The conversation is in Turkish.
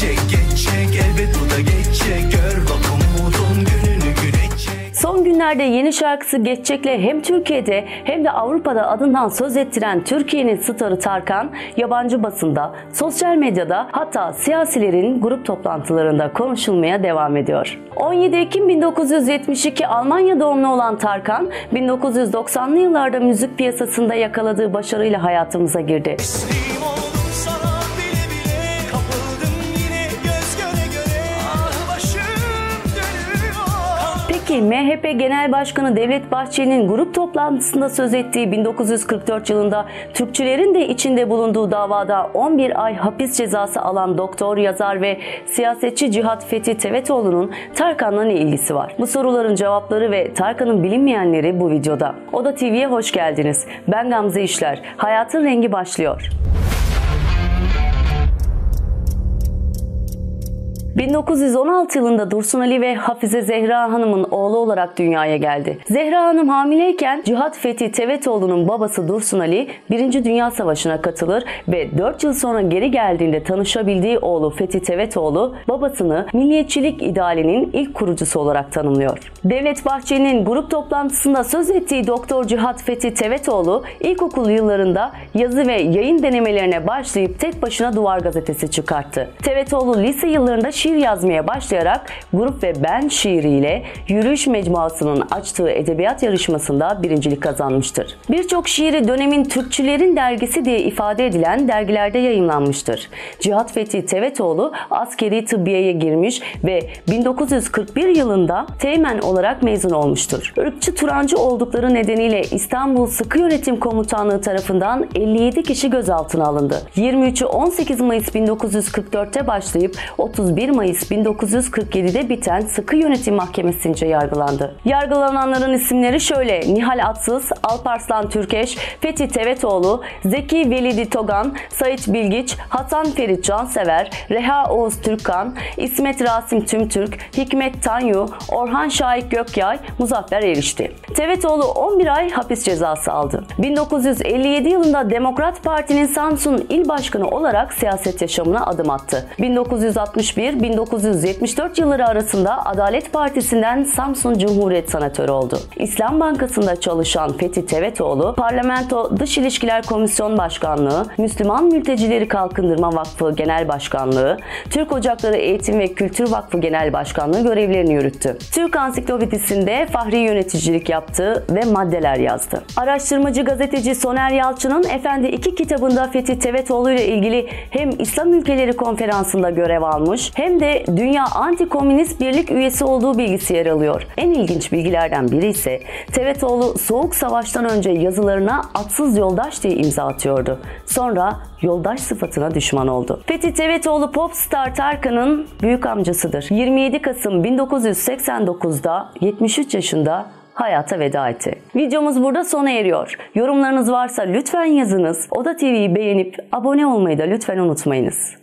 geçecek geçecek elbet o da geçecek Gör bak umudun gününü güneşecek Son günlerde yeni şarkısı Geçecek'le hem Türkiye'de hem de Avrupa'da adından söz ettiren Türkiye'nin starı Tarkan, yabancı basında, sosyal medyada hatta siyasilerin grup toplantılarında konuşulmaya devam ediyor. 17 Ekim 1972 Almanya doğumlu olan Tarkan, 1990'lı yıllarda müzik piyasasında yakaladığı başarıyla hayatımıza girdi. Teslim Peki MHP Genel Başkanı Devlet Bahçeli'nin grup toplantısında söz ettiği 1944 yılında Türkçülerin de içinde bulunduğu davada 11 ay hapis cezası alan doktor, yazar ve siyasetçi Cihat Fethi Tevetoğlu'nun Tarkan'la ne ilgisi var? Bu soruların cevapları ve Tarkan'ın bilinmeyenleri bu videoda. Oda TV'ye hoş geldiniz. Ben Gamze İşler. Hayatın rengi başlıyor. 1916 yılında Dursun Ali ve Hafize Zehra Hanım'ın oğlu olarak dünyaya geldi. Zehra Hanım hamileyken Cihat Fethi Tevetoğlu'nun babası Dursun Ali 1. Dünya Savaşı'na katılır ve 4 yıl sonra geri geldiğinde tanışabildiği oğlu Fethi Tevetoğlu babasını milliyetçilik idealinin ilk kurucusu olarak tanımlıyor. Devlet Bahçeli'nin grup toplantısında söz ettiği Doktor Cihat Fethi Tevetoğlu ilkokul yıllarında yazı ve yayın denemelerine başlayıp tek başına Duvar Gazetesi çıkarttı. Tevetoğlu lise yıllarında şiir yazmaya başlayarak grup ve ben şiiriyle Yürüyüş Mecmuası'nın açtığı edebiyat yarışmasında birincilik kazanmıştır. Birçok şiiri dönemin Türkçülerin dergisi diye ifade edilen dergilerde yayınlanmıştır. Cihat Fethi Tevetoğlu askeri tıbbiyeye girmiş ve 1941 yılında teğmen olarak mezun olmuştur. Irkçı Turancı oldukları nedeniyle İstanbul Sıkı Yönetim Komutanlığı tarafından 57 kişi gözaltına alındı. 23'ü 18 Mayıs 1944'te başlayıp 31 Mayıs 1947'de biten Sıkı Yönetim Mahkemesi'nce yargılandı. Yargılananların isimleri şöyle: Nihal Atsız, Alparslan Türkeş, Fethi Tevetoğlu, Zeki Velidi Togan, Sait Bilgiç, Hasan Ferit Cansever, Reha Oğuz Türkkan, İsmet Rasim Tümtürk, Hikmet Tanyu, Orhan Şahik Gökyay, Muzaffer Erişti. Tevetoğlu 11 ay hapis cezası aldı. 1957 yılında Demokrat Parti'nin Samsun İl Başkanı olarak siyaset yaşamına adım attı. 1961-1974 yılları arasında Adalet Partisi'nden Samsun Cumhuriyet Senatörü oldu. İslam Bankası'nda çalışan Fethi Tevetoğlu, Parlamento Dış İlişkiler Komisyon Başkanlığı, Müslüman Mültecileri Kalkındırma Vakfı Genel Başkanlığı, Türk Ocakları Eğitim ve Kültür Vakfı Genel Başkanlığı görevlerini yürüttü. Türk Ansiklopedisi'nde fahri yöneticilik yaptı ve maddeler yazdı. Araştırmacı gazeteci Soner Yalçın'ın Efendi 2 kitabında Fethi Tevetoğlu ile ilgili hem İslam ülkeleri konferansında görev almış hem de Dünya Anti-Komünist Birlik üyesi olduğu bilgisi yer alıyor. En ilginç bilgilerden biri ise Tevetoğlu Soğuk Savaş'tan önce yazılarına atsız yoldaş diye imza atıyordu. Sonra yoldaş sıfatına düşman oldu. Fethi Tevetoğlu popstar Tarkan'ın büyük amcasıdır. 27 Kasım 1989'da 73 yaşında hayata veda etti. Videomuz burada sona eriyor. Yorumlarınız varsa lütfen yazınız. Oda TV'yi beğenip abone olmayı da lütfen unutmayınız.